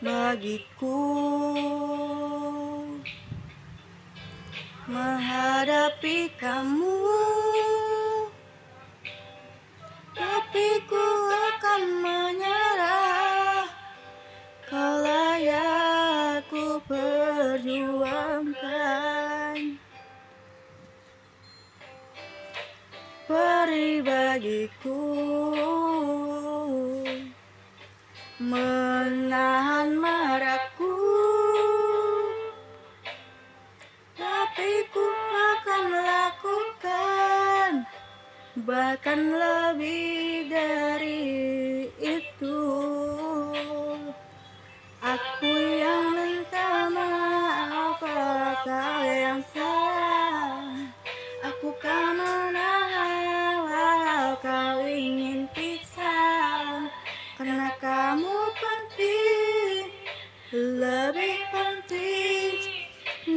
bagiku. Menghadapi kamu. Tapi ku akan menyerah. Kau layak ku perjuangkan. Beri bagiku. Menahan Bahkan lebih dari itu. Aku yang minta maaf kau yang salah? Aku kan menahan walau kau ingin pisah. Karena kamu penting Lebih penting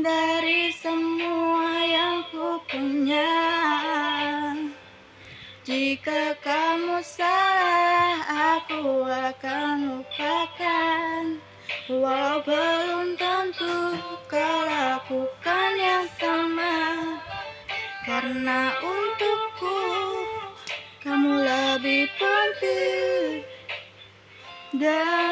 dari semua yang ku punya Jika kamu salah aku akan lupakan. Walau belum tentu kau lakukan yang sama. Karena untukku kamu lebih penting. Dari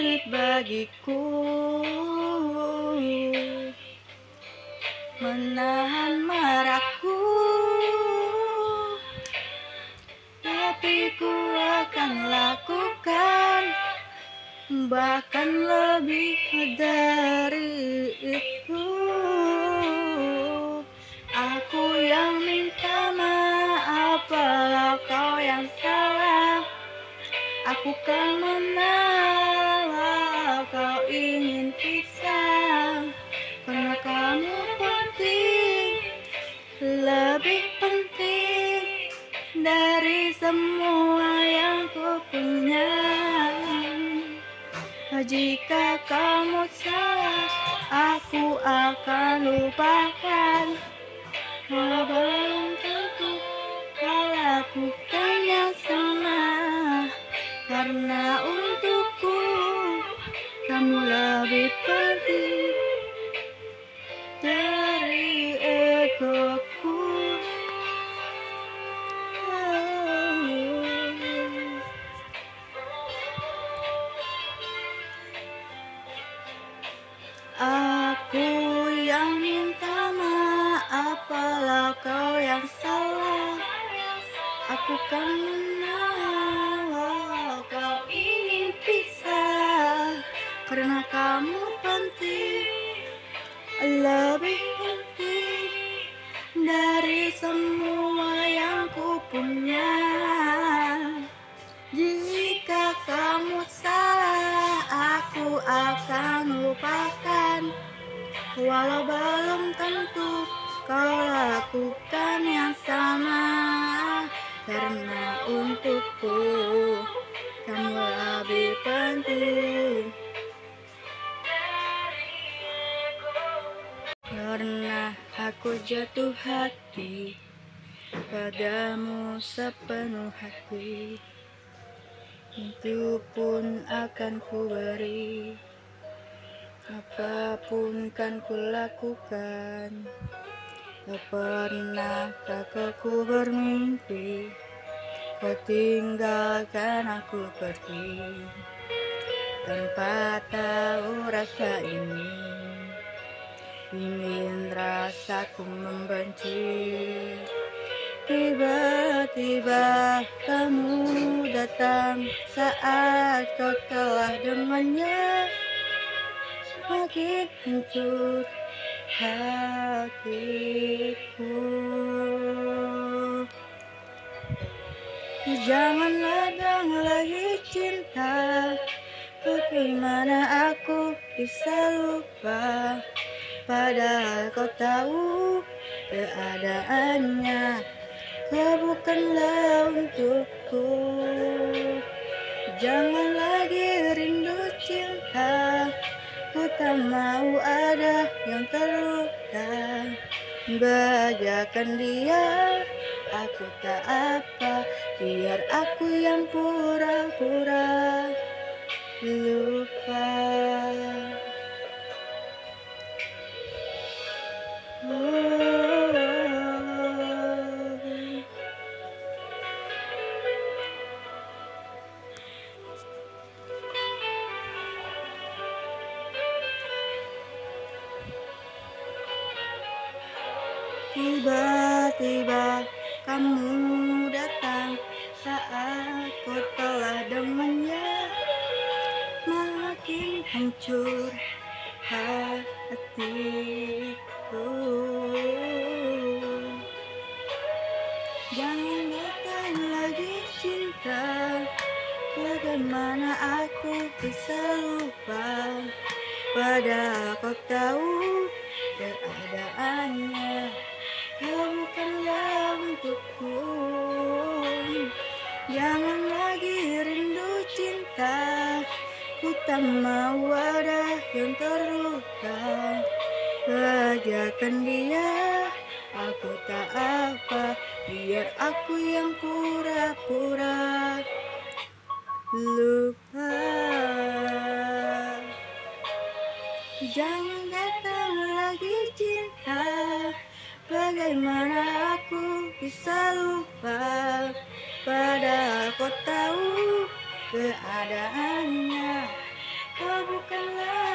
Sulit bagiku. Menahan marahku Tapi ku akan lakukan Bahkan lebih dari itu Aku yang minta maaf kau yang salah? Aku kan menahan Lebih penting Dari semua yang ku punya. Jika kamu salah Aku akan lupakan. Walau belum tentu Kau lakukan yang sama Karena untukku Kamu lebih penting Aku yang minta maaf Walau kau yang salah. Aku kan aku jatuh hati. Padamu sepenuh hati. Itu pun akan ku beri. Apa pun kan ku lakukan. Tak pernahkah kau bermimpi? Kau tinggalkan aku pergi. Tanpa tahu rasa ini Ingin rasaku membenci Tiba-tiba kamu datang saat kau telah dengannya. Makin hancur hatiku. Jangan ladang lagi cinta Bagaimana aku bisa lupa Padahal kau tahu keadaannya Kau bukanlah untukku. Jangan lagi rindu cinta Ku tak mau ada yang terluka. Bajakan dia Aku tak apa Biar aku yang pura-pura Lupa Tiba-tiba kamu datang. Saat kau telah dengannya Makin hancur hatiku. Jangan datang lagi cinta Bagaimana aku bisa lupa Padahal kau tahu tak mau ada yang terluka. Bahagiakan dia Aku tak apa. Biar aku yang pura-pura Lupa. Jangan datang lagi cinta. Bagaimana aku bisa lupa? Padahal kau tahu keadaannya Kau bukanlah untukku